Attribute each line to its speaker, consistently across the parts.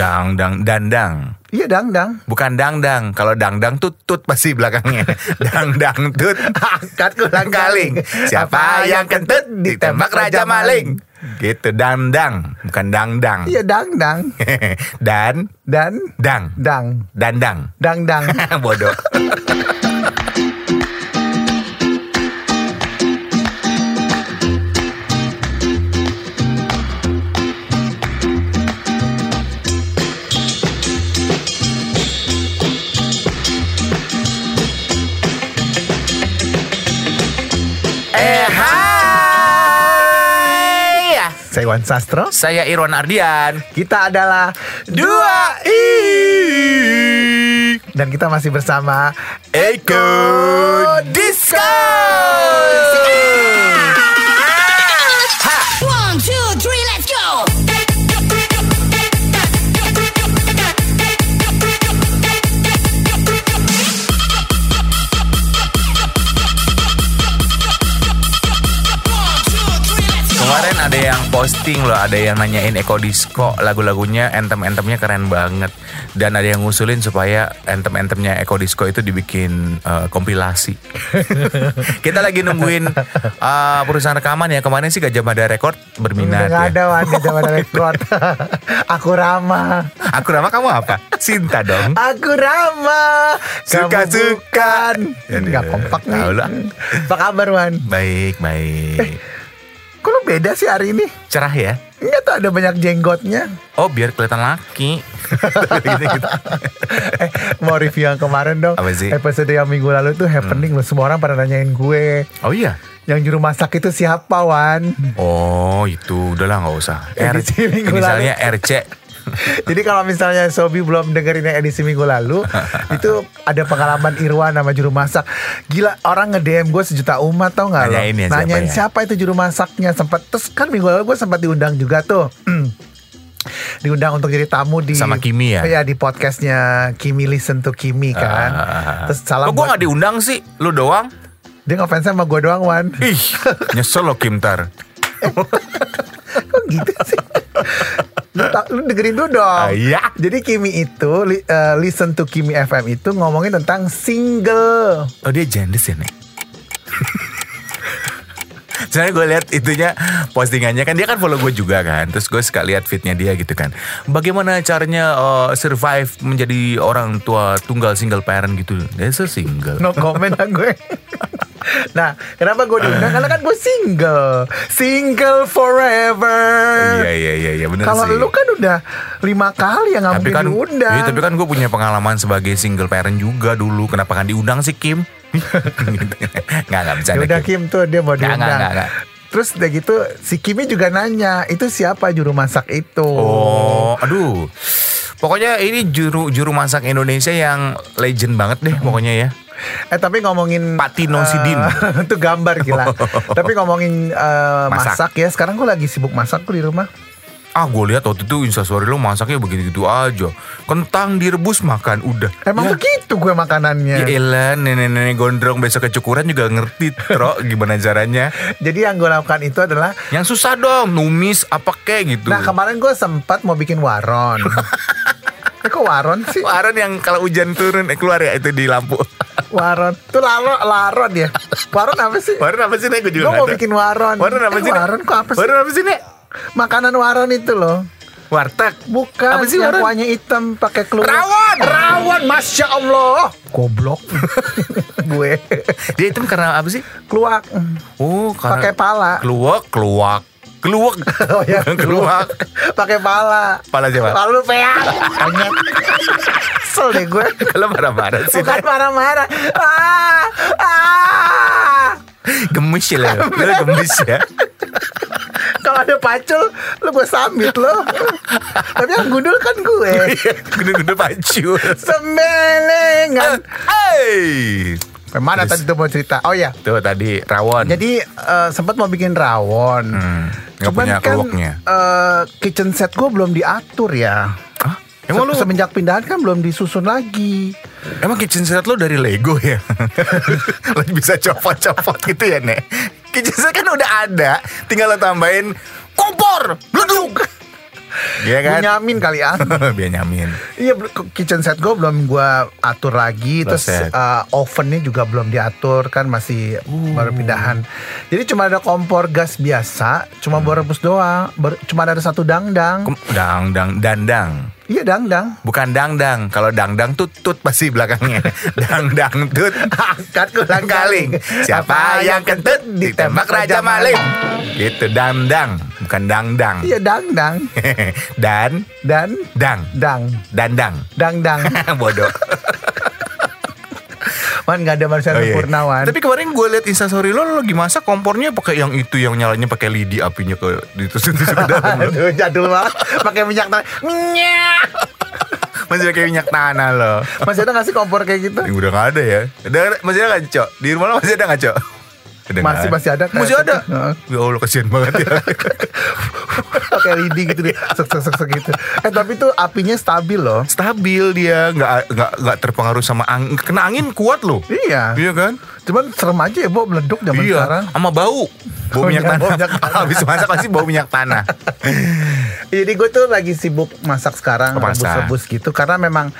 Speaker 1: Dang dang dandang.
Speaker 2: Iya dangdang.
Speaker 1: Bukan dangdang. Kalau dangdang tut tut pasti belakangnya. dangdang tut.
Speaker 2: Angkat kulang kaling.
Speaker 1: Siapa yang kentut ditembak raja maling. Gitu dangdang, bukan dangdang.
Speaker 2: Iya dangdang.
Speaker 1: Dan
Speaker 2: Dan
Speaker 1: dang.
Speaker 2: dang.
Speaker 1: Dandang.
Speaker 2: Dangdang.
Speaker 1: Bodoh. Eh hai.
Speaker 2: Saya Iwan Sastro.
Speaker 1: Saya Irwan Ardian.
Speaker 2: Kita adalah
Speaker 1: Dua i.
Speaker 2: dan kita masih bersama
Speaker 1: Eko Disco.
Speaker 3: One,
Speaker 1: posting loh, ada yang nanyain Eko Disco lagu-lagunya, anthem-anthemnya keren banget. Dan ada yang ngusulin supaya anthem-anthemnya Eko Disco itu dibikin eh, kompilasi. Kita lagi nungguin eh, perusahaan rekaman ya. Kemarin sih Gajah Mada Record berminat
Speaker 2: nggak
Speaker 1: ya.
Speaker 2: ada wan di zaman rekod. Aku Rama.
Speaker 1: Aku nama kamu apa? Sinta dong.
Speaker 2: Aku Rama.
Speaker 1: Suka-suka.
Speaker 2: Kamu bukan. Nggak kompak nih. Apa kabar Wan?
Speaker 1: Baik, baik.
Speaker 2: Kok lu beda sih hari ini?
Speaker 1: Cerah ya?
Speaker 2: Enggak tuh ada banyak jenggotnya.
Speaker 1: Oh, biar kelihatan laki.
Speaker 2: Eh, mau review yang kemarin dong.
Speaker 1: Apa sih?
Speaker 2: Episode yang minggu lalu tuh happening loh. Semua orang pada nanyain gue.
Speaker 1: Oh iya.
Speaker 2: Yang juru masak itu siapa Wan?
Speaker 1: Oh itu udahlah nggak usah.
Speaker 2: Edisi minggu
Speaker 1: misalnya RC.
Speaker 2: Jadi kalau misalnya Sobi belum dengerin yang edisi minggu lalu Itu ada pengalaman Irwan sama juru masak Gila orang nge-DM gue sejuta umat tau gak lo
Speaker 1: Nanyain ya, siapa
Speaker 2: Nanyain
Speaker 1: ya?
Speaker 2: siapa, itu juru masaknya sempat Terus kan minggu lalu gue sempat diundang juga tuh Diundang untuk jadi tamu di
Speaker 1: Sama Kimi ya?
Speaker 2: Iya di podcastnya Kimi Listen to Kimi kan
Speaker 1: Ah.
Speaker 2: Terus salam
Speaker 1: Kok gue nggak diundang sih? Lu doang?
Speaker 2: Dia ngefans sama gue doang Wan
Speaker 1: Ih, nyesel lo Kim Tar.
Speaker 2: Kok gitu sih lu, dengerin dulu dong.
Speaker 1: Ah, iya.
Speaker 2: Jadi Kimi itu li- eh, Listen to Kimi FM itu ngomongin tentang single.
Speaker 1: Oh dia jandis ya nek? Soalnya gue lihat itunya postingannya kan dia kan follow gue juga kan. Terus gue suka lihat fitnya dia gitu kan. Bagaimana caranya uh, survive menjadi orang tua tunggal single parent gitu? Dia single
Speaker 2: No comment lah gue Nah kenapa gue diundang Karena kan gue single Single forever
Speaker 1: Iya iya iya iya bener
Speaker 2: Kalau lu kan udah lima kali yang nggak mungkin
Speaker 1: kan,
Speaker 2: diundang
Speaker 1: iya, tapi kan gue punya pengalaman sebagai single parent juga dulu. Kenapa kan diundang sih Kim? nggak nggak bisa.
Speaker 2: Udah Kim tuh dia mau diundang
Speaker 1: nggak, nggak, nggak.
Speaker 2: Terus udah gitu si Kimi juga nanya Itu siapa juru masak itu
Speaker 1: Oh, aduh. Pokoknya ini juru juru masak Indonesia yang legend banget deh pokoknya ya.
Speaker 2: Eh tapi ngomongin
Speaker 1: Pak Tino
Speaker 2: eh,
Speaker 1: Sidin.
Speaker 2: Itu gambar gila Tapi ngomongin eh,
Speaker 1: Masak.
Speaker 2: masak. ya Sekarang gue lagi sibuk masak tuh di rumah
Speaker 1: Ah, gue lihat waktu itu instastory lo masaknya begitu-gitu aja. Kentang direbus makan udah.
Speaker 2: Emang
Speaker 1: ya.
Speaker 2: begitu gue makanannya
Speaker 1: Ya elah, nenek-nenek gondrong besok kecukuran juga ngerti, Tro, gimana caranya.
Speaker 2: Jadi yang gue lakukan itu adalah
Speaker 1: Yang susah dong, numis apa kek gitu.
Speaker 2: Nah kemarin gue sempat mau bikin waron Eh kok waron sih?
Speaker 1: Waron yang kalau hujan turun eh, keluar ya itu di lampu.
Speaker 2: Waron Tuh laro, laron ya Waron apa sih?
Speaker 1: Waron apa sih nek? Gue
Speaker 2: Gue
Speaker 1: juga
Speaker 2: mau
Speaker 1: tahu.
Speaker 2: bikin waron
Speaker 1: Waron apa
Speaker 2: Eh,
Speaker 1: sih?
Speaker 2: Waron kok apa sih?
Speaker 1: Waron apa sih nek?
Speaker 2: Makanan waron itu loh
Speaker 1: Warteg.
Speaker 2: Bukan
Speaker 1: Apa sih
Speaker 2: yang
Speaker 1: waron?
Speaker 2: kuahnya hitam pakai keluar
Speaker 1: Rawon!
Speaker 2: Rawon Masya Allah Goblok Gue
Speaker 1: Dia itu karena apa sih?
Speaker 2: Keluak
Speaker 1: Oh, karena
Speaker 2: Pakai pala
Speaker 1: Keluak, keluak, keluak.
Speaker 2: Oh ya
Speaker 1: keluak.
Speaker 2: Pakai pala
Speaker 1: Pala siapa?
Speaker 2: Lalu peak Banyak Kesel deh gue
Speaker 1: Kalau marah-marah sih.
Speaker 2: Bukan marah-marah ah, ah.
Speaker 1: Gemes ya. Lo gemes ya.
Speaker 2: Kalau ada pacul Lu gue sambit lo Tapi yang gundul kan gue
Speaker 1: Gede-gede pacu.
Speaker 2: Semelengan
Speaker 1: Hey.
Speaker 2: Mana
Speaker 1: Terus-
Speaker 2: tadi tuh mau cerita Oh ya
Speaker 1: Tuh tadi rawon.
Speaker 2: Jadi eh, sempat mau bikin rawon
Speaker 1: Hmm, nggak punya
Speaker 2: kan eh, Kitchen set gue belum diatur ya
Speaker 1: Hah? Emang lu
Speaker 2: Se- Semenjak pindahan kan belum disusun lagi
Speaker 1: Emang kitchen set lo dari Lego ya? lo bisa copot-copot gitu ya, Nek? Kitchen set kan udah ada, tinggal lo tambahin kompor, leduk. Iya kan?
Speaker 2: Bunyamin kali ya.
Speaker 1: Biar nyamin.
Speaker 2: Iya, kitchen set gue belum gue atur lagi, terus uh, ovennya juga belum diatur kan masih
Speaker 1: Uh.
Speaker 2: baru pindahan. Jadi cuma ada kompor gas biasa, cuma
Speaker 1: Hmm.
Speaker 2: buat rebus doang. Ber- cuma ada satu dangdang.
Speaker 1: Kem- Dang dang dandang.
Speaker 2: Iya dangdang.
Speaker 1: Bukan dangdang. Kalau dangdang tut tut pasti belakangnya. dangdang tut.
Speaker 2: Angkat kulang kaling.
Speaker 1: Siapa yang kentut ditembak Raja Maling. Gitu dandang, bukan dangdang.
Speaker 2: Iya dangdang
Speaker 1: Dan
Speaker 2: dan
Speaker 1: dang,
Speaker 2: dang
Speaker 1: dandang.
Speaker 2: dangdang.
Speaker 1: Bodoh.
Speaker 2: Man nggak ada Marcel
Speaker 1: Oh, iya.
Speaker 2: Purnawan.
Speaker 1: Tapi kemarin gue liat instastory lo, lo lagi masak kompornya pakai yang itu yang nyalanya pakai lidi apinya ke ditusuk-tusuk ke dalam. lo.
Speaker 2: Aduh jadul banget pakai minyak tanah. Minyak.
Speaker 1: Masih pakai minyak tanah lo.
Speaker 2: Masih ada nggak sih kompor kayak gitu?
Speaker 1: Yang udah gak ada ya. Masih ada gak Cok? Di rumah lo masih ada gak Cok? Ada
Speaker 2: Masih- masih ada kayak
Speaker 1: Masih ada. Ya Allah kasihan banget ya.
Speaker 2: pakai lidi gitu deh. Sek sek sek gitu. Eh tapi tuh apinya stabil loh.
Speaker 1: Stabil dia, nggak nggak nggak terpengaruh sama angin. Kena angin kuat loh.
Speaker 2: Iya.
Speaker 1: Iya kan?
Speaker 2: Cuman serem aja ya, Bo, meleduk zaman
Speaker 1: iya.
Speaker 2: sekarang.
Speaker 1: Sama bau. Bau minyak
Speaker 2: iya,
Speaker 1: tanah.
Speaker 2: bau minyak tanah.
Speaker 1: Habis masak pasti bau minyak tanah.
Speaker 2: Jadi gue tuh lagi sibuk masak sekarang, rebus-rebus gitu karena memang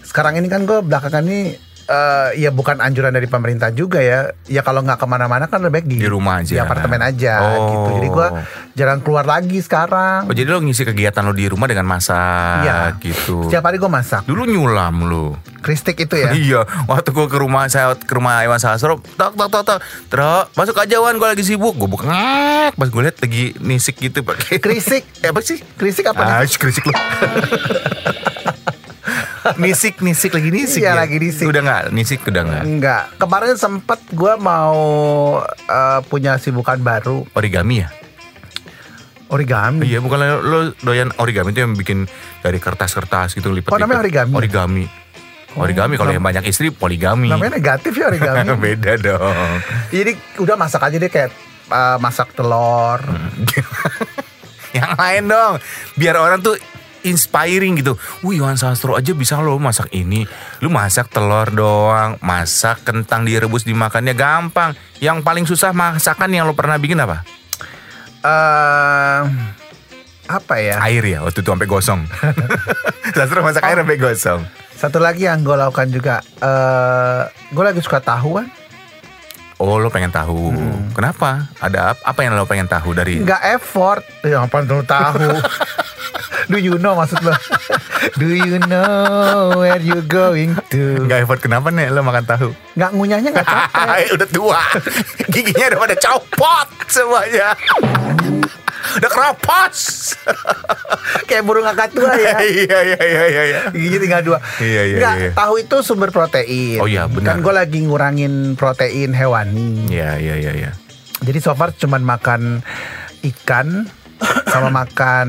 Speaker 2: sekarang ini kan gue belakangan ini eh, ya bukan anjuran dari pemerintah juga ya. Ya kalau nggak ke mana-mana kan lebih baik di,
Speaker 1: Di rumah aja.
Speaker 2: di apartemen aja
Speaker 1: Oh.
Speaker 2: gitu. Jadi gue jarang keluar lagi sekarang.
Speaker 1: Oh jadi lo ngisi kegiatan lo di rumah dengan masak
Speaker 2: Iya.
Speaker 1: gitu.
Speaker 2: Setiap hari gue masak.
Speaker 1: Dulu nyulam lo.
Speaker 2: Kristik itu ya.
Speaker 1: Iya, waktu gue ke rumah saya ke rumah Iwan Sastro, tak tak tak tak, Tro, masuk aja Wan, gue lagi sibuk, gue buka ngek, pas gue lihat lagi nisik gitu pakai
Speaker 2: Krisik.
Speaker 1: Eh, apa sih?
Speaker 2: Krisik apa
Speaker 1: Ah,
Speaker 2: nih?
Speaker 1: shh, krisik lo. nisik, nisik lagi nisik.
Speaker 2: Iya,
Speaker 1: ya?
Speaker 2: lagi nisik.
Speaker 1: Udah nggak, nisik udah nggak.
Speaker 2: Enggak. Kemarin sempet gue mau eh, punya sibukan baru
Speaker 1: Origami ya?
Speaker 2: origami.
Speaker 1: Iya, bukan lo, doyan origami itu yang bikin dari kertas-kertas gitu lipat.
Speaker 2: Oh, namanya origami?
Speaker 1: Origami. Origami kalau yang banyak istri poligami.
Speaker 2: Namanya negatif ya origami.
Speaker 1: Beda dong.
Speaker 2: Jadi udah masak aja deh kayak eh, masak telur.
Speaker 1: yang lain dong biar orang tuh inspiring gitu Wih Iwan Sastro aja bisa lo masak ini Lu masak telur doang Masak kentang direbus dimakannya gampang Yang paling susah masakan yang lo pernah bikin apa?
Speaker 2: eh apa ya?
Speaker 1: Air ya waktu itu sampai gosong Sastro masak air sampai gosong
Speaker 2: Satu lagi yang gue lakukan juga. eh gue lagi suka tahu kan?
Speaker 1: Oh lo pengen tahu Kenapa? Ada ap- apa yang lo pengen tahu dari
Speaker 2: Nggak effort. Ya apa tahu? Do you know maksud lo? Do you know where you going to?
Speaker 1: Nggak effort kenapa nih lo makan tahu?
Speaker 2: Nggak ngunyahnya nggak capek.
Speaker 1: udah tua Giginya udah pada copot semuanya Udah keropos
Speaker 2: Kayak burung kakak tua ya.
Speaker 1: Iya iya iya iya iya.
Speaker 2: Giginya tinggal dua.
Speaker 1: Iya, iya,
Speaker 2: Nggak,
Speaker 1: iya.
Speaker 2: tahu itu sumber protein.
Speaker 1: Oh, iya, benar.
Speaker 2: Kan gue lagi ngurangin protein hewani.
Speaker 1: Iya iya iya iya.
Speaker 2: Jadi so far cuman makan ikan sama makan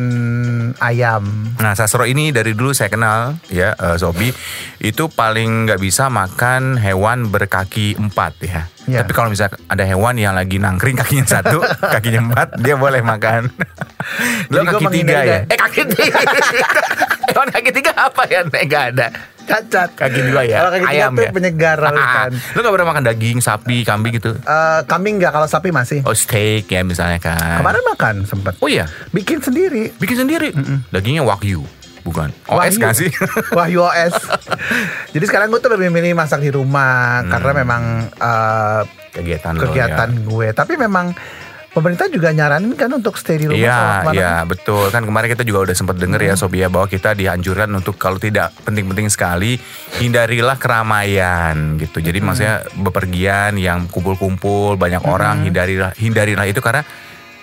Speaker 2: ayam.
Speaker 1: Nah Sastro ini dari dulu saya kenal ya eh, Sobi itu paling nggak bisa makan hewan berkaki empat ya.
Speaker 2: Iya.
Speaker 1: Tapi kalau misalnya ada hewan yang lagi nangkring kakinya satu, kakinya empat, dia boleh makan. Lo
Speaker 2: gua
Speaker 1: kaki tiga ya? Eh kaki tiga. hewan kaki tiga apa ya? Nggak ada.
Speaker 2: Cacat.
Speaker 1: Kaki dua ya.
Speaker 2: Kalau kaki
Speaker 1: Ayam ya.
Speaker 2: penyegar kan.
Speaker 1: Lo nggak pernah makan daging, sapi, kambing gitu?
Speaker 2: Eh, kambing nggak kalau sapi masih.
Speaker 1: Oh steak ya misalnya kan.
Speaker 2: Kemarin makan sempet.
Speaker 1: Oh iya,
Speaker 2: Bikin sendiri.
Speaker 1: bikin sendiri. Dagingnya wagyu, bukan? OS
Speaker 2: Wahyu.
Speaker 1: nggak sih?
Speaker 2: Wahyu OS. Jadi sekarang gue tuh lebih milih masak di rumah karena memang eh,
Speaker 1: Kegiatan lo,
Speaker 2: kegiatan
Speaker 1: ya.
Speaker 2: gue. Tapi memang pemerintah juga nyaranin kan untuk stay di rumah.
Speaker 1: Iya, iya betul. Kan kemarin kita juga udah sempat dengar
Speaker 2: Hmm.
Speaker 1: ya Sobia bahwa kita dianjurkan untuk kalau tidak penting-penting sekali hindarilah keramaian gitu.
Speaker 2: Hmm.
Speaker 1: Jadi maksudnya bepergian yang kumpul-kumpul banyak orang hindarilah hindarilah itu karena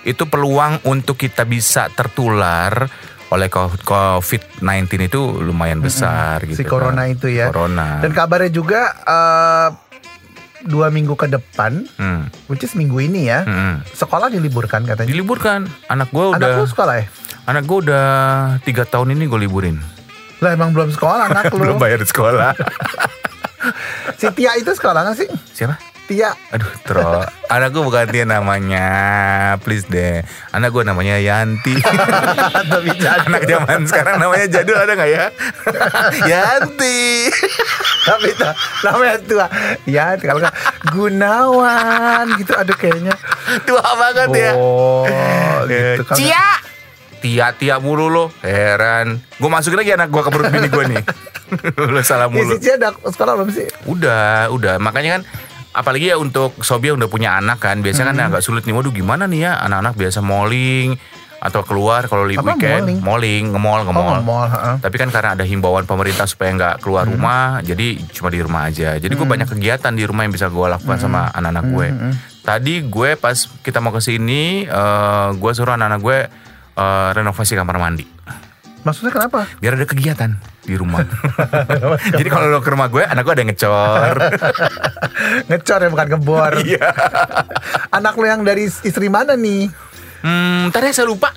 Speaker 1: itu peluang untuk kita bisa tertular oleh co- COVID-19 itu lumayan besar gitu.
Speaker 2: si corona
Speaker 1: kan.
Speaker 2: itu ya.
Speaker 1: Corona.
Speaker 2: Dan kabarnya juga eh, dua minggu ke depan,
Speaker 1: Hmm,
Speaker 2: which is minggu ini ya,
Speaker 1: hmm.
Speaker 2: sekolah diliburkan katanya.
Speaker 1: Diliburkan. Anak gue
Speaker 2: Anak
Speaker 1: udah
Speaker 2: lu sekolah ya?
Speaker 1: anak gue udah tiga tahun ini gue liburin.
Speaker 2: Lah emang belum sekolah anak lu.
Speaker 1: Belum bayar sekolah.
Speaker 2: Si Tia itu sekolah gak sih?
Speaker 1: Siapa?
Speaker 2: Tia.
Speaker 1: Aduh, Tro. Anak gue bukan dia namanya. Please deh. Anak gue namanya Yanti.
Speaker 2: Tapi jadul.
Speaker 1: Anak zaman sekarang namanya jadul ada nggak ya? Yanti.
Speaker 2: Tapi tuh, namanya tua. Ya kalau nggak Gunawan gitu. Aduh kayaknya.
Speaker 1: Tua banget ya.
Speaker 2: Oh,
Speaker 1: Eh,
Speaker 2: gitu kan.
Speaker 1: Cia. Tia Tia mulu lo heran gue masukin lagi anak gue ke perut bini gue nih lo salah
Speaker 2: Ya,
Speaker 1: mulu
Speaker 2: si Cia udah sekolah belum sih?
Speaker 1: udah udah makanya kan apalagi ya untuk Sobi yang udah punya anak kan biasanya
Speaker 2: Hmm.
Speaker 1: kan agak sulit nih waduh gimana nih ya anak-anak biasa malling atau keluar kalau libur weekend
Speaker 2: malling?
Speaker 1: malling nge-mall
Speaker 2: Oh,
Speaker 1: nge-mall tapi kan karena ada himbauan pemerintah supaya nggak keluar
Speaker 2: Hmm.
Speaker 1: rumah jadi cuma di rumah aja jadi gue banyak kegiatan di rumah yang bisa gue lakukan sama
Speaker 2: Hmm.
Speaker 1: anak-anak gue tadi gue pas kita mau ke sini eh, gue suruh anak-anak gue eh, renovasi kamar mandi
Speaker 2: Maksudnya kenapa?
Speaker 1: biar ada kegiatan di rumah jadi kalau lo ke rumah gue anak gue ada yang ngecor
Speaker 2: Ngecor ya bukan ngebor.
Speaker 1: Iya.
Speaker 2: Anak lu yang dari istri mana nih?
Speaker 1: Hmm, ntar ya saya lupa.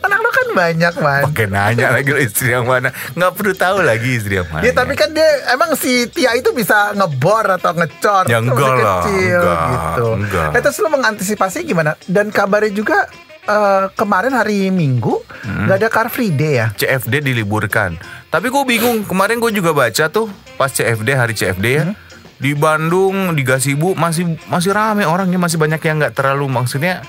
Speaker 2: Anak lu kan banyak man.
Speaker 1: Pakai nanya lagi lo istri yang mana. Nggak perlu tahu lagi istri yang mana.
Speaker 2: Ya tapi kan dia emang si Tia itu bisa ngebor atau ngecor
Speaker 1: Ya,
Speaker 2: Itu
Speaker 1: enggak lah,
Speaker 2: kecil
Speaker 1: enggak,
Speaker 2: gitu.
Speaker 1: enggak.
Speaker 2: Eh, terus lu mengantisipasi gimana? Dan kabarnya juga eh, kemarin hari Minggu
Speaker 1: Hmm.
Speaker 2: nggak ada Car Free Day ya?
Speaker 1: CFD diliburkan. Tapi gue bingung. Kemarin gue juga baca tuh pas CFD hari CFD ya.
Speaker 2: Hmm.
Speaker 1: Di Bandung, di Gasibu masih masih rame orangnya masih banyak yang nggak terlalu maksudnya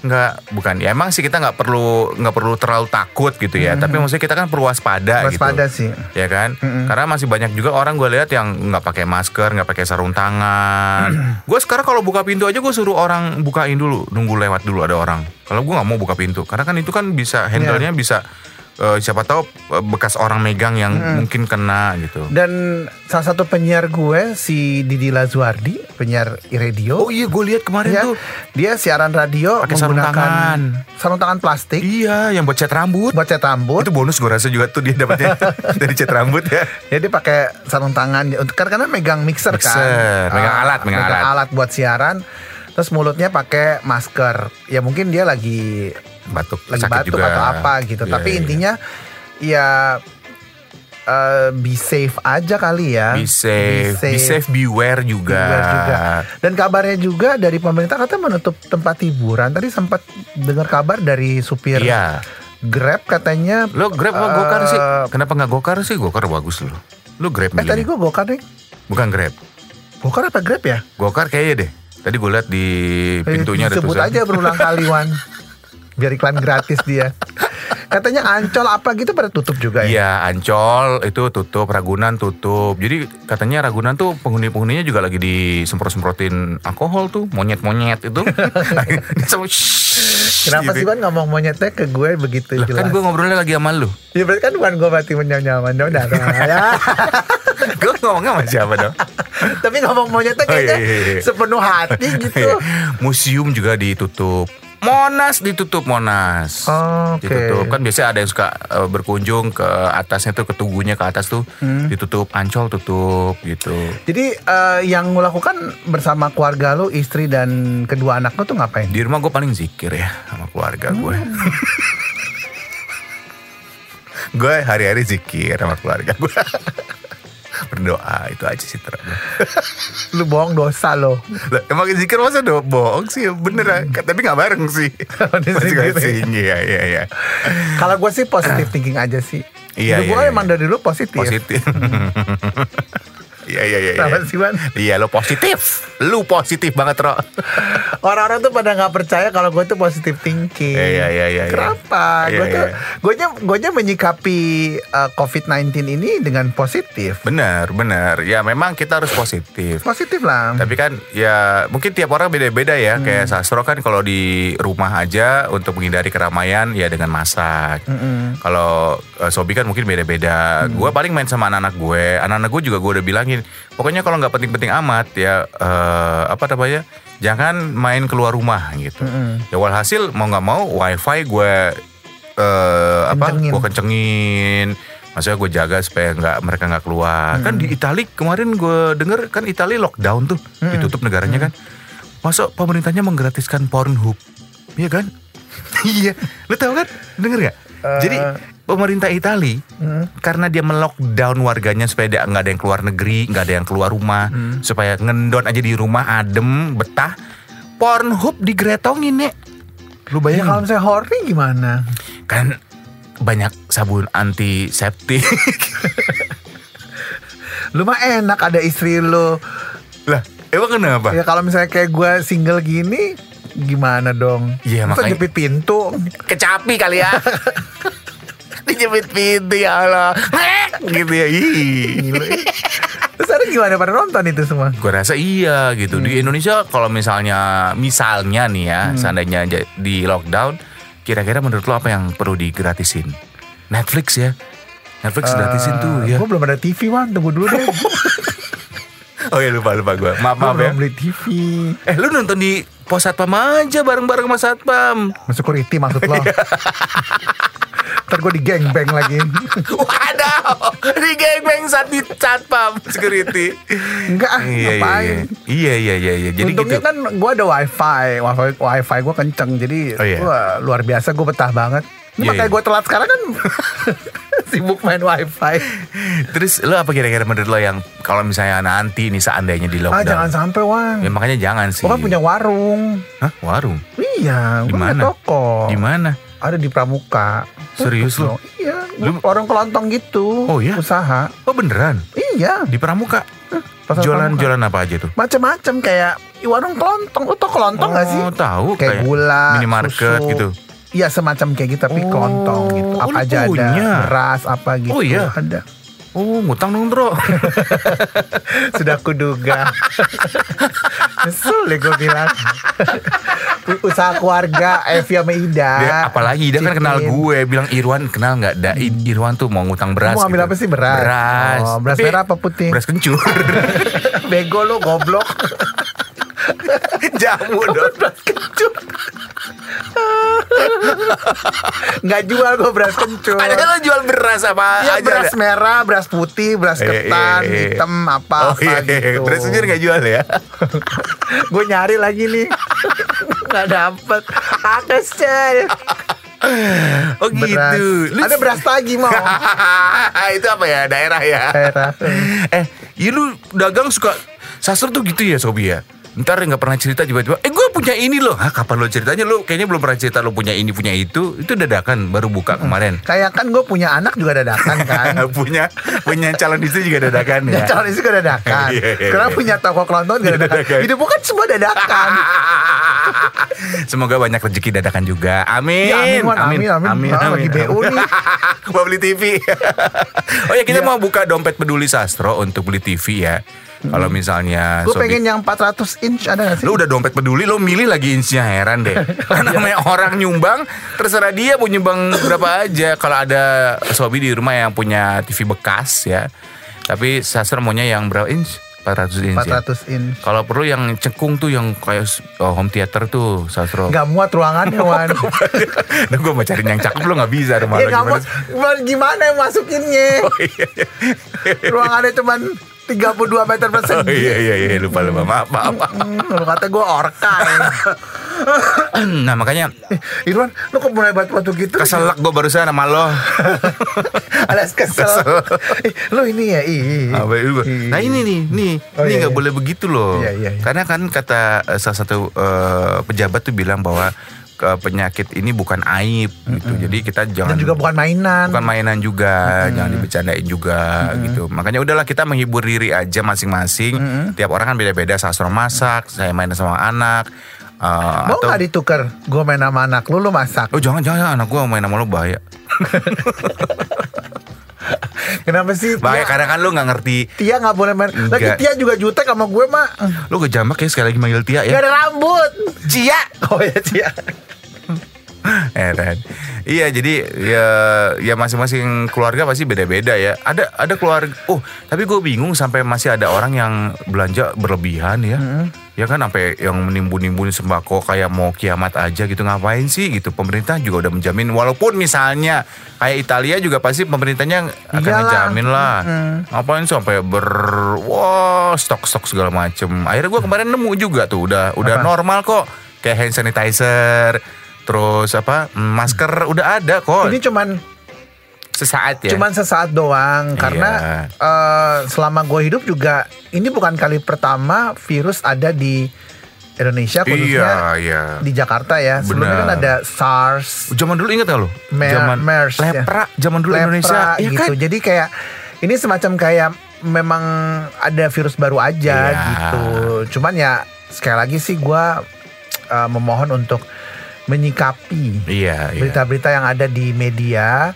Speaker 1: nggak bukan. Ya emang sih kita nggak perlu nggak perlu terlalu takut gitu ya. Tapi maksudnya kita kan perlu waspada,
Speaker 2: Hmm. Waspada
Speaker 1: gitu
Speaker 2: sih.
Speaker 1: ya kan? Karena masih banyak juga orang gue lihat yang nggak pakai masker nggak pakai sarung tangan. Gue sekarang kalau buka pintu aja gue suruh orang bukain dulu nunggu lewat dulu ada orang. Kalau gue nggak mau buka pintu karena kan itu kan bisa handle-nya bisa eh, siapa tahu eh, bekas orang megang yang mungkin kena gitu
Speaker 2: Dan salah satu penyiar gue si Didi Lazuardi, penyiar radio.
Speaker 1: oh iya gue lihat kemarin
Speaker 2: ya,
Speaker 1: tuh
Speaker 2: dia siaran radio
Speaker 1: Pakai sarung tangan.
Speaker 2: sarung tangan plastik
Speaker 1: iya yang buat cat rambut
Speaker 2: buat cat rambut.
Speaker 1: itu bonus gue rasa juga tuh dia dapatnya dari cat rambut ya
Speaker 2: Ya dia pakai sarung tangan untuk karena, karena megang mixer, kan.
Speaker 1: Mixer, megang
Speaker 2: Ah,
Speaker 1: alat, megang alat.
Speaker 2: buat siaran. Terus mulutnya pakai masker. Ya mungkin dia lagi
Speaker 1: batuk
Speaker 2: lagi
Speaker 1: sakit
Speaker 2: batuk
Speaker 1: juga
Speaker 2: atau apa gitu.
Speaker 1: Iya,
Speaker 2: Tapi
Speaker 1: iya.
Speaker 2: intinya ya eh, be safe aja kali ya.
Speaker 1: Be safe, be safe, beware juga.
Speaker 2: Beware juga. Dan kabarnya juga dari pemerintah katanya menutup tempat hiburan. Tadi sempat dengar kabar dari supir
Speaker 1: Iya.
Speaker 2: Grab katanya.
Speaker 1: Lo Grab
Speaker 2: eh,
Speaker 1: Gokar sih? Kenapa nggak Gokar sih? Gokar bagus lo. Lo Grab
Speaker 2: Eh tadi gue gokar deh.
Speaker 1: Bukan Grab.
Speaker 2: Gokar apa Grab ya?
Speaker 1: Gokar kayaknya deh. Tadi gue lihat di pintunya ada
Speaker 2: Sebut
Speaker 1: tulisan.
Speaker 2: aja berulang kali Wan. Biar iklan gratis dia. Katanya Ancol apa gitu pada tutup juga ya.
Speaker 1: Iya, Ancol itu tutup, Ragunan tutup. Jadi katanya Ragunan tuh penghuni-penghuninya juga lagi disemprot-semprotin alkohol tuh, monyet-monyet itu.
Speaker 2: Kenapa
Speaker 1: gitu.
Speaker 2: sih Wan ngomong monyetnya ke gue begitu
Speaker 1: Lah,
Speaker 2: jelas?
Speaker 1: kan gue ngobrolnya lagi sama lu.
Speaker 2: Ya berarti kan bukan gue berarti menyaman udah ya.
Speaker 1: gue ngomongnya sama siapa dong?
Speaker 2: Tapi ngomong monyetnya
Speaker 1: Oh, iya,
Speaker 2: kayaknya
Speaker 1: iya, iya.
Speaker 2: sepenuh hati gitu.
Speaker 1: Museum juga ditutup. Monas ditutup Monas.
Speaker 2: Oh, Oke.
Speaker 1: Ditutup kan biasanya ada yang suka eh, berkunjung ke atasnya tuh ke tugunya ke atas tuh
Speaker 2: Hmm.
Speaker 1: ditutup Ancol tutup gitu.
Speaker 2: Jadi eh, yang lo lakukan bersama keluarga lo, istri dan kedua anak lo tuh ngapain?
Speaker 1: Di rumah gue paling zikir ya sama keluarga gue.
Speaker 2: Hmm.
Speaker 1: gue hari-hari zikir sama keluarga gue. Berdoa itu aja sih ter.
Speaker 2: Lu bohong dosa lo.
Speaker 1: Emang zikir masa do bohong sih bener Tapi gak bareng sih
Speaker 2: Di
Speaker 1: Masing-masing Iya iya iya
Speaker 2: Kalau gue sih positive thinking aja sih.
Speaker 1: Iya,
Speaker 2: Hidup
Speaker 1: iya,
Speaker 2: gue
Speaker 1: iya.
Speaker 2: emang dari dulu positif.
Speaker 1: Positif iya iya iya.
Speaker 2: Kenapa sih, Wan?
Speaker 1: Iya lo positif Lu positif banget Ro
Speaker 2: Orang-orang tuh pada nggak percaya kalau gue tuh positive thinking.
Speaker 1: Iya, iya, iya, iya.
Speaker 2: Kenapa?
Speaker 1: Iya,
Speaker 2: gue tuh,
Speaker 1: iya.
Speaker 2: gue nya, gue nya menyikapi uh, COVID-19 ini dengan positif.
Speaker 1: Bener bener Ya memang kita harus positif
Speaker 2: Positif lah.
Speaker 1: Tapi kan ya mungkin tiap orang beda-beda ya Kayak Sastro kan kalau di rumah aja Untuk menghindari keramaian ya dengan masak Kalau eh, Sobi kan mungkin beda-beda Gue paling main sama anak-anak gue Anak-anak gue juga gue udah bilangin Pokoknya kalau nggak penting-penting amat ya eh, Apa namanya Jangan main keluar rumah gitu. Ya walhasil mau nggak mau wifi gue eh, apa gue kencengin. Maksudnya gue jaga supaya nggak mereka nggak keluar. Kan di Itali kemarin gue denger kan Itali lockdown tuh ditutup negaranya kan. Masa pemerintahnya menggratiskan Pornhub. Iya kan? Iya. Lu tahu kan? Denger nggak? Jadi pemerintah Itali karena dia melockdown warganya supaya dia nggak ada yang keluar negeri nggak ada yang keluar rumah supaya ngendon aja di rumah adem betah Pornhub digretongin nek lu
Speaker 2: Ya
Speaker 1: bayangin
Speaker 2: kalau misalnya horny gimana?
Speaker 1: kan banyak sabun antiseptik
Speaker 2: Lu mah enak ada istri lu.
Speaker 1: lah emang kenapa
Speaker 2: Ya kalau misalnya kayak gue single gini, Gimana dong?
Speaker 1: Iya, makanya-
Speaker 2: jepit pintu.
Speaker 1: Kecapi kali ya. Dijepit pintu ya Allah. Gitu ya. Ih.
Speaker 2: Terus ada gimana pada nonton itu semua?
Speaker 1: Gue rasa iya gitu. Di Indonesia kalau misalnya misalnya nih ya, seandainya aja di lockdown, kira-kira menurut lo apa yang perlu digratisin? Netflix ya. Netflix gratisin tuh ya.
Speaker 2: Gue belum ada TV man, tunggu dulu deh.
Speaker 1: Oh ya lupa lupa gue. Maaf maaf ya.
Speaker 2: belum beli TV.
Speaker 1: Eh lu nonton di pos satpam aja bareng-bareng sama satpam.
Speaker 2: Security maksud lo?
Speaker 1: Iya.
Speaker 2: Ntar gue di gangbang lagi.
Speaker 1: Waduh, di gangbang saat di satpam security.
Speaker 2: Enggak ah,
Speaker 1: Iya iya
Speaker 2: ngapain?
Speaker 1: iya iya iya iya. Jadi
Speaker 2: Untungnya
Speaker 1: gitu.
Speaker 2: kan gue ada wifi, wifi, wifi gue kenceng, jadi
Speaker 1: Oh, iya.
Speaker 2: gua luar biasa gue betah banget. Ini
Speaker 1: Iya,
Speaker 2: makanya
Speaker 1: iya.
Speaker 2: gue telat sekarang kan sibuk main wifi.
Speaker 1: Terus lo apa kira-kira menurut lo yang kalau misalnya nanti nih seandainya di
Speaker 2: Ah
Speaker 1: lockdown?
Speaker 2: jangan sampai Wan.
Speaker 1: Ya makanya jangan sih.
Speaker 2: Gue kan punya warung.
Speaker 1: Hah, warung?
Speaker 2: Iya, gue punya toko.
Speaker 1: Di mana?
Speaker 2: Ada di Pramuka.
Speaker 1: Serius lu?
Speaker 2: dong. Iya,
Speaker 1: Lu-
Speaker 2: warung kelontong gitu.
Speaker 1: Oh, iya?
Speaker 2: Usaha.
Speaker 1: Oh beneran?
Speaker 2: Iya.
Speaker 1: Di Pramuka?
Speaker 2: pasar
Speaker 1: Jualan
Speaker 2: Pramuka.
Speaker 1: jualan apa aja tuh?
Speaker 2: Macam-macam kayak warung kelontong. Lu tau kelontong gak sih?
Speaker 1: Oh, tahu
Speaker 2: Kayak, gula,
Speaker 1: minimarket
Speaker 2: susu.
Speaker 1: gitu.
Speaker 2: Iya semacam kayak gitu tapi
Speaker 1: Oh,
Speaker 2: kelontong gitu.
Speaker 1: oh,
Speaker 2: Apa
Speaker 1: lu
Speaker 2: aja
Speaker 1: punya?
Speaker 2: ada. Beras apa gitu.
Speaker 1: Oh, iya?
Speaker 2: Ada.
Speaker 1: Oh, ngutang dong, Bro.
Speaker 2: Sudah kuduga. Deh gue bilang. Usaha keluarga Evi sama Ida.
Speaker 1: Dia, apalagi dia kan kenal gue bilang Irwan kenal nggak? Da, Irwan tuh mau ngutang beras.
Speaker 2: Mau ambil
Speaker 1: gitu.
Speaker 2: apa sih beras?
Speaker 1: Beras.
Speaker 2: Oh, beras
Speaker 1: Tapi
Speaker 2: merah apa putih?
Speaker 1: Beras kencur.
Speaker 2: Bego lo goblok.
Speaker 1: Jamu dong.
Speaker 2: beras kencur. Nggak jual gue beras kencur.
Speaker 1: Padahal lo jual beras apa
Speaker 2: Ya
Speaker 1: aja?
Speaker 2: beras
Speaker 1: ada?
Speaker 2: merah, beras putih, beras
Speaker 1: Iya,
Speaker 2: ketan,
Speaker 1: iya, iya.
Speaker 2: hitam, apa
Speaker 1: Oh
Speaker 2: apa
Speaker 1: iya, iya.
Speaker 2: gitu.
Speaker 1: beras kencur nggak jual ya?
Speaker 2: Gue nyari lagi nih, nggak dapet. Kesel.
Speaker 1: Oh
Speaker 2: Beras.
Speaker 1: gitu. Lu-
Speaker 2: Ada beras lagi mau.
Speaker 1: itu apa ya daerah ya?
Speaker 2: Daerah.
Speaker 1: eh, iya lu dagang suka sastra tuh gitu ya Sobi ya? Ntar nggak pernah cerita tiba-tiba, eh gue punya ini loh. Hah, kapan lo ceritanya? Lu kayaknya belum pernah cerita lo punya ini, punya itu. Itu dadakan, baru buka kemarin.
Speaker 2: Kayak kan gue punya anak juga dadakan kan.
Speaker 1: punya punya calon istri juga dadakan ya.
Speaker 2: Ya calon istri juga dadakan.
Speaker 1: Iya, iya,
Speaker 2: Karena
Speaker 1: iya.
Speaker 2: punya toko kelontong juga dadakan.
Speaker 1: Dadakan.
Speaker 2: Hidup gue kan semua dadakan.
Speaker 1: Semoga banyak rezeki dadakan juga. Amin.
Speaker 2: Ya, amin, Wan. Amin, amin. Ah, lagi BU nih.
Speaker 1: mau beli TV. oh ya kita mau buka dompet peduli sastro untuk beli TV ya. Kalau misalnya
Speaker 2: Gue
Speaker 1: Sobi-
Speaker 2: pengen yang 400 inch ada gak sih?
Speaker 1: Lu udah dompet peduli, lu milih lagi insinya heran deh. Karena namanya orang nyumbang, terserah dia mau nyumbang berapa aja. Kalau ada sobi di rumah yang punya TV bekas ya. Tapi sastra maunya yang berapa inch? 400 inch ya.
Speaker 2: 400 inch.
Speaker 1: Kalau perlu yang cekung tuh yang kayak oh, home theater tuh sastro.
Speaker 2: Gak muat ruangannya Wan.
Speaker 1: Nah gue mau cari yang cakep lu gak bisa rumah
Speaker 2: Ya
Speaker 1: lu
Speaker 2: gak
Speaker 1: gimana
Speaker 2: muat. Wan, Gimana yang masukinnya?
Speaker 1: Oh iya iya.
Speaker 2: Ruangannya cuman 32 meter
Speaker 1: Oh
Speaker 2: persegi.
Speaker 1: iya iya iya lupa lupa maaf maaf.
Speaker 2: lu kata gue orka ya.
Speaker 1: nah makanya
Speaker 2: Eh, Irwan, lu kok mulai batu-batu gitu?
Speaker 1: keselak gue barusan sama lo.
Speaker 2: Alias kesel. Eh, lu ini ya, ih.
Speaker 1: Apa itu?
Speaker 2: Ih.
Speaker 1: Nah ini nih, nih,
Speaker 2: Oh,
Speaker 1: ini
Speaker 2: iya,
Speaker 1: nggak
Speaker 2: iya.
Speaker 1: boleh begitu loh.
Speaker 2: Iya, iya, iya.
Speaker 1: Karena kan kata eh, salah satu eh, pejabat tuh bilang bahwa ke penyakit ini bukan aib gitu. Jadi kita jangan
Speaker 2: Dan juga bukan mainan.
Speaker 1: bukan mainan juga, jangan dibercandain juga gitu. Makanya udahlah kita menghibur diri aja masing-masing. Tiap orang kan beda-beda. Sastro masak, saya main sama anak. eh,
Speaker 2: Mau
Speaker 1: atau
Speaker 2: gak ditukar? Gue main sama anak lu, lu masak.
Speaker 1: Oh jangan jangan anak gua main sama lo bahaya.
Speaker 2: Kenapa sih?
Speaker 1: Bahaya karena kan lu nggak ngerti.
Speaker 2: Tia gak boleh main. Lagi
Speaker 1: Enggak.
Speaker 2: Tia juga jutek sama gue, Mak.
Speaker 1: Lu kejambak ya sekali lagi manggil Tia
Speaker 2: Gak
Speaker 1: ya.
Speaker 2: ada rambut.
Speaker 1: Cia.
Speaker 2: Oh ya, Tia.
Speaker 1: Heran. Iya jadi ya ya masing-masing keluarga pasti beda-beda ya. Ada ada keluarga. Oh tapi gue bingung sampai masih ada orang yang belanja berlebihan ya. Ya kan sampai yang menimbun-nimbun sembako kayak mau kiamat aja gitu ngapain sih gitu. Pemerintah juga udah menjamin walaupun misalnya kayak Italia juga pasti pemerintahnya akan
Speaker 2: Iyalah.
Speaker 1: menjamin lah.
Speaker 2: Mm.
Speaker 1: Ngapain sih sampai ber wah stok-stok segala macem. Akhirnya gue kemarin nemu juga tuh udah udah
Speaker 2: Apa?
Speaker 1: normal kok kayak hand sanitizer terus apa mm, masker udah ada kok
Speaker 2: Ini cuman
Speaker 1: sesaat ya
Speaker 2: cuman sesaat doang karena eh, selama gue hidup juga ini bukan kali pertama virus ada di Indonesia khususnya
Speaker 1: iya iya
Speaker 2: di Jakarta ya. Sebelumnya kan ada SARS,
Speaker 1: zaman dulu inget gak lo
Speaker 2: Mer-
Speaker 1: zaman
Speaker 2: MERS, ya.
Speaker 1: lepra zaman dulu
Speaker 2: lepra
Speaker 1: Indonesia ya
Speaker 2: gitu.
Speaker 1: kan
Speaker 2: Jadi kayak ini semacam kayak memang ada virus baru aja
Speaker 1: Iya.
Speaker 2: gitu. Cuman ya sekali lagi sih gue uh, memohon untuk menyikapi
Speaker 1: Iya, iya.
Speaker 2: berita-berita yang ada di media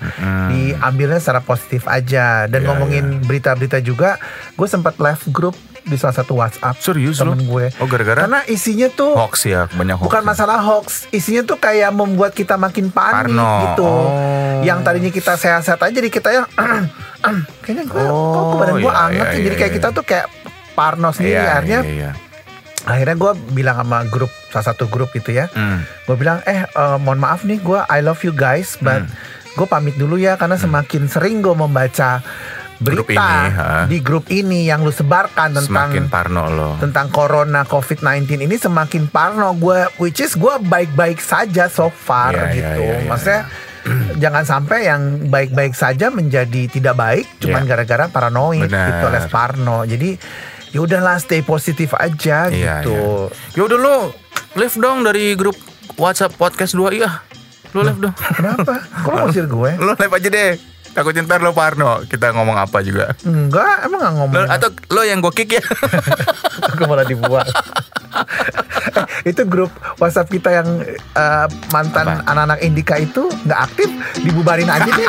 Speaker 2: diambilnya secara positif aja dan
Speaker 1: Iya,
Speaker 2: ngomongin berita-berita juga gue sempat live grup di salah satu WhatsApp
Speaker 1: Serius
Speaker 2: temen
Speaker 1: lu?
Speaker 2: gue
Speaker 1: Oh, gara-gara
Speaker 2: karena isinya tuh
Speaker 1: hoax ya, banyak hoax.
Speaker 2: bukan masalah hoax isinya tuh kayak membuat kita makin panik
Speaker 1: Parno.
Speaker 2: gitu
Speaker 1: Oh.
Speaker 2: yang tadinya kita sehat-sehat aja jadi kita yang kayaknya gue
Speaker 1: Oh,
Speaker 2: kok kok badan gue
Speaker 1: iya,
Speaker 2: anget
Speaker 1: iya,
Speaker 2: ya jadi
Speaker 1: iya,
Speaker 2: kayak
Speaker 1: iya.
Speaker 2: kita tuh kayak parno sendiri
Speaker 1: Iya,
Speaker 2: akhirnya
Speaker 1: iya, iya.
Speaker 2: Akhirnya gue bilang sama grup salah satu grup gitu ya
Speaker 1: Hmm.
Speaker 2: gue bilang eh eh, mohon maaf nih gue I love you guys but
Speaker 1: Hmm.
Speaker 2: gue pamit dulu ya karena semakin sering gue membaca berita
Speaker 1: Grup ini, ha?
Speaker 2: di grup ini yang lu sebarkan tentang
Speaker 1: Semakin parno lo.
Speaker 2: tentang corona covid-19 ini semakin parno gue which is gue baik-baik saja so far
Speaker 1: Iya, iya,
Speaker 2: gitu
Speaker 1: iya, iya.
Speaker 2: maksudnya jangan sampai yang baik-baik saja menjadi tidak baik cuman
Speaker 1: Iya.
Speaker 2: gara-gara paranoid
Speaker 1: Benar.
Speaker 2: gitu alias parno jadi ya udahlah stay positif aja
Speaker 1: Iya,
Speaker 2: gitu
Speaker 1: iya. Ya udah lo live dong dari grup WhatsApp podcast 2 iya. Lo live dong.
Speaker 2: kenapa kok lu ngusir gue
Speaker 1: lo live aja deh. Takutnya ntar lo parno. Kita ngomong apa juga.
Speaker 2: enggak emang gak ngomong
Speaker 1: Lo, atau lo yang gue kick ya.
Speaker 2: aku malah dibuang Eh, itu grup WhatsApp kita yang eh, mantan
Speaker 1: Apa?
Speaker 2: anak-anak Indika itu nggak aktif dibubarin aja deh